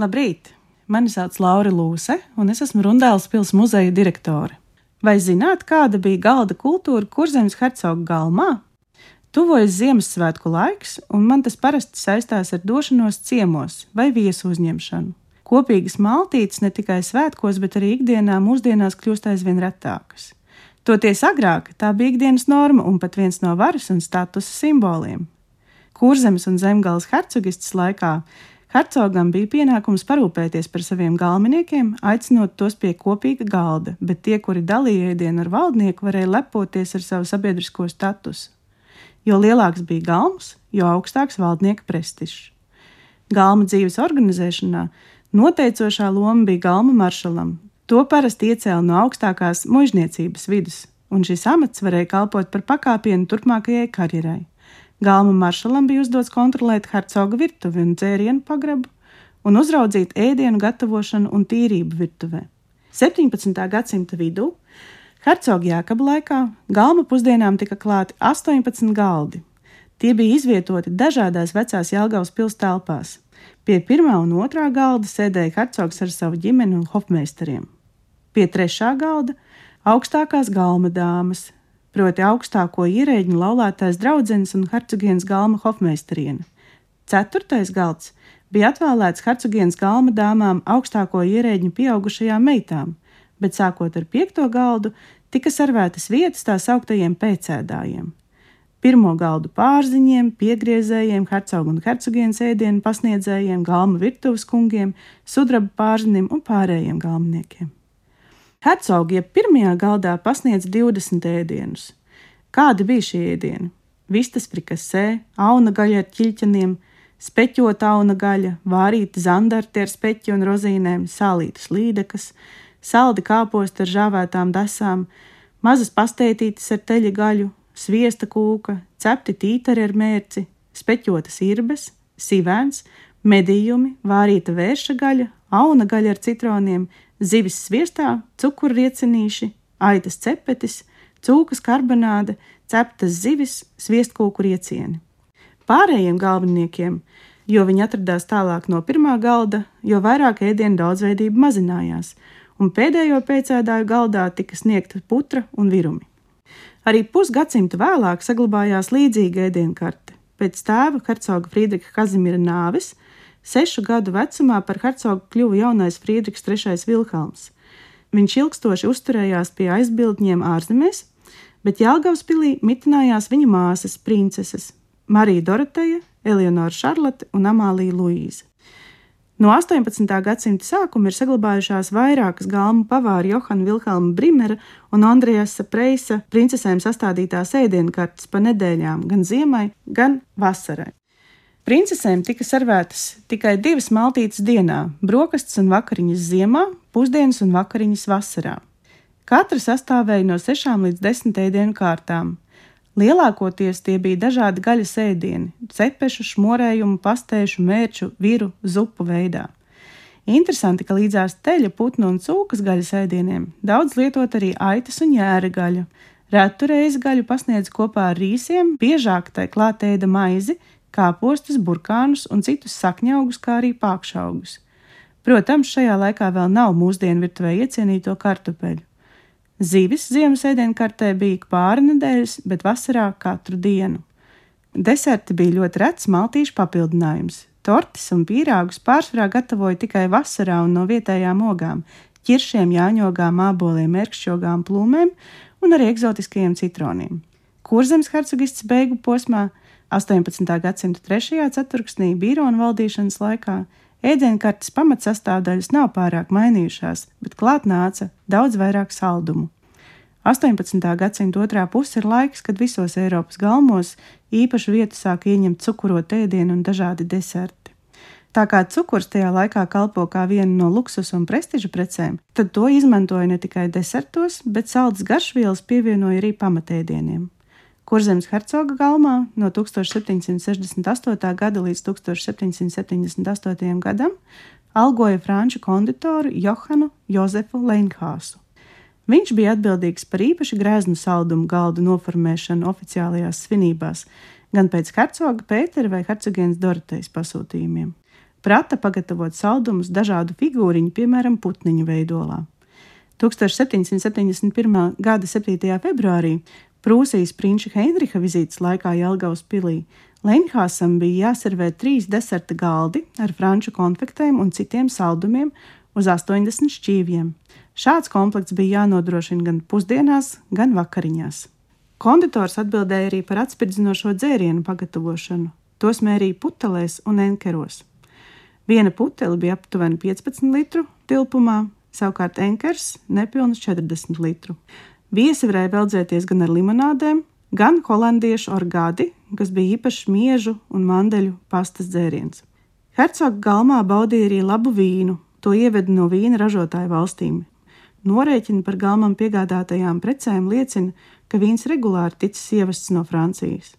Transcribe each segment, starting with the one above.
Labrīt! Mani sauc Laura Lūse, un es esmu Rundēlas pilsētas muzeja direktore. Vai zināt, kāda bija galda kultūra Kurzemes hercoga galmā? Tuvojas Ziemassvētku laiks, un man tas parasti saistās ar došanos ciemos vai viesu uzņemšanu. Kopīgas maltītes ne tikai svētkos, bet arī ikdienā mūsdienās kļūst aizvien retākas. Toties agrāk tā bija ikdienas norma un pat viens no varas un statusa simboliem. Kurzemes un zemgāles hercogistas laikā hercogam bija pienākums parūpēties par saviem galveniekiem, aicinot tos pie kopīga galda, bet tie, kuri dalīja ēdienu ar valdnieku, varēja lepoties ar savu sabiedrisko statusu. Jo lielāks bija galms, jo augstāks valdnieka prestižs. Galma dzīves organizēšanā noteicošā loma bija galma maršalam, To parasti iecēla no augstākās mužniecības vidus, un šis amats varēja kalpot par pakāpienu turpmākajai karjerai. Galma maršalam bija uzdots kontrolēt hercoga virtuvi un dzērienu pagrabu, un uzraudzīt ēdienu gatavošanu un tīrību virtuvē. 17. gadsimta vidū hercoga Jēkaba laikā galma pusdienām tika klāti 18 galdi. Tie bija izvietoti dažādās vecās Jālgavas pilsētās. Pie pirmā un otrā galda sēdēja hercogs ar savu ģimeni un hofmeistariem. Pie trešā galda augstākās galma dāmas, proti augstāko ierēģiņu laulātais draudzenes un hercogienes galma hofmeisteriene. Ceturtais galds bija atvēlēts hercogienes galma dāmām augstāko ierēģiņu pieaugušajām meitām, bet sākot ar piekto galdu tika servētas vietas tā sauktajiem pēcēdājiem. Pirmo galdu pārziņiem, piegriezējiem, hercogu un hercogienes ēdienu pasniedzējiem, galma virtuves kungiem, sudraba pārzinim un pārējiem galvniekiem. Hercogie pirmajā galdā pasniedz 20 ēdienus. Kādi bija šie ēdieni? Vistas frikasē, auna gaļa ar ķilķeniem, speķota auna gaļa, vārīta zandarti ar speķi un rozīnēm, sālītas līdekas, saldi kāposti ar žāvētām desām, mazas pastētītes ar teļa gaļu, sviesta kūka, cepti tītari ar mērci, speķotas irbes, sivēns, medījumi, vārīta vērša gaļa, auna gaļa ar citroniem, zivis sviestā, cukurriecinīši, aitas cepetis, cūkas karbonāde, ceptas zivis, sviestkūku riecieni. Pārējiem galveniekiem, jo viņi atradās tālāk no pirmā galda, jo vairāk ēdienu daudzveidība mazinājās, un pēdējo pēcēdāju galdā tika sniegta putra un virumi. Arī pusgadsimtu vēlāk saglabājās līdzīga ēdienkarte. Pēc tēva hercoga Friedriča Kazimira nāves Sešu gadu vecumā par hercogu kļuva jaunais Friedrichs III Vilhelms. Viņš ilgstoši uzturējās pie aizbildņiem ārzemēs, bet Jālgavas pilī mitinājās viņa māsas, princeses Marija Doroteja, Eleonora Šarlote un Amālija Luīza. No 18. gadsimta sākuma ir saglabājušās vairākas galmu pavāra Johana Vilhelma Brimera un Andrejas Preisa princesēm sastādītās ēdienkartes pa nedēļām gan ziemai, gan vasarai. Princesēm tika servētas tikai divas maltītes dienā - brokastis un vakariņas ziemā, pusdienas un vakariņas vasarā. Katra sastāvēja no sešām līdz desmit ēdienu kārtām. Lielākoties tie bija dažādi gaļas ēdieni - cepešu, šmorējumu, pastēšu, mērču, viru, zupu veidā. Interesanti, ka līdzās teļa, putnu un cūkas gaļas ēdieniem daudz lietot arī aitas un jēra gaļu. Retu reizi gaļu pasniedz kopā ar rīsiem, biežāk tai klāt ēda maizi, kāpostus, burkānus un citus sakņaugus, kā arī pākšaugus. Protams, šajā laikā vēl nav mūsdienu virtuvē iecienīto kartupeļu. Zivis ziemas ēdienkartē bija pāri nedēļas, bet vasarā katru dienu. Deserti bija ļoti rets maltīšu papildinājums. Tortis un pīrāgus pārsvarā gatavoja tikai vasarā un no vietējām ogām - ķiršiem, jāņogām, māboliem, mērkšķogām, plūmēm un arī eksotiskajiem citroniem. Kurzemes hercogists beigu posmā 18. gadsimta 3. ceturksnī Bīrona valdīšanas laikā ēdienkartes pamatsastāvdaļas nav pārāk mainījušās, bet klāt nāca daudz vairāk saldumu. 18. gadsimta otrā puse ir laiks, kad visos Eiropas galmos īpašu vietu sāk ieņemt cukurot ēdienu un dažādi deserti. Tā kā cukurs tajā laikā kalpo kā viena no luksus un prestiža precēm, tad to izmantoja ne tikai desertos, bet saldas garšvielas pievienoja arī pamatēdieniem. Kurzemes hercoga galmā no 1768. gada līdz 1778. gadam algoja franču konditoru Johanu Jozefu Leinhāsu. Viņš bija atbildīgs par īpaši grēznu saldumu galdu noformēšanu oficiālajās svinībās, gan pēc hercoga Pētera vai hercogienes Dorotejas pasūtījumiem. prata pagatavot saldumus dažādu figūriņu, piemēram, putniņu veidolā. 1771. gada 7. februārī Prūsijas prinča Heinricha vizītes laikā Jelgavas pilī Leinhāsam bija jāservē trīs deserta galdi ar franču konfektēm un citiem saldumiem uz 80 šķīviem. Šāds komplekts bija jānodrošina gan pusdienās, gan vakariņās. Konditors atbildēja arī par atspirdzinošo dzērienu pagatavošanu. Tos mērīja putelēs un enkeros. Viena putele bija aptuveni 15 litru tilpumā, savukārt enkers nepilnus 40 litru. Viesi varēja veldzēties gan ar limonādēm, gan holandiešu orgādi, kas bija īpašs miežu un mandeļu pastas dzēriens. Hercogs galmā baudīja arī labu vīnu, to ieveda no vīna ražotāju valstīm. Norēķini par galmam piegādātajām precēm liecina, ka vīns regulāri ticis ievests no Francijas.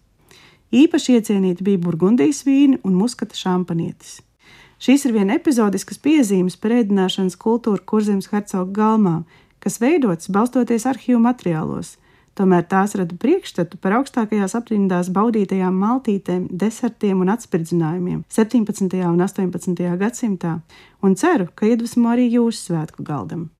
Īpaši iecienīti bija burgundijas vīni un muskata šampanietis. Šīs ir viena epizodiskas piezīmes par ēdināšanas kultūru Kurzemes hercoga galmā, kas veidotas balstoties arhīvu materiālos. Tomēr tās rada priekšstatu par augstākajās aprindās baudītajām maltītēm, desertiem un atspirdzinājumiem 17. un 18. gadsimtā, un ceru, ka iedvesmo arī jūsu svētku galdam.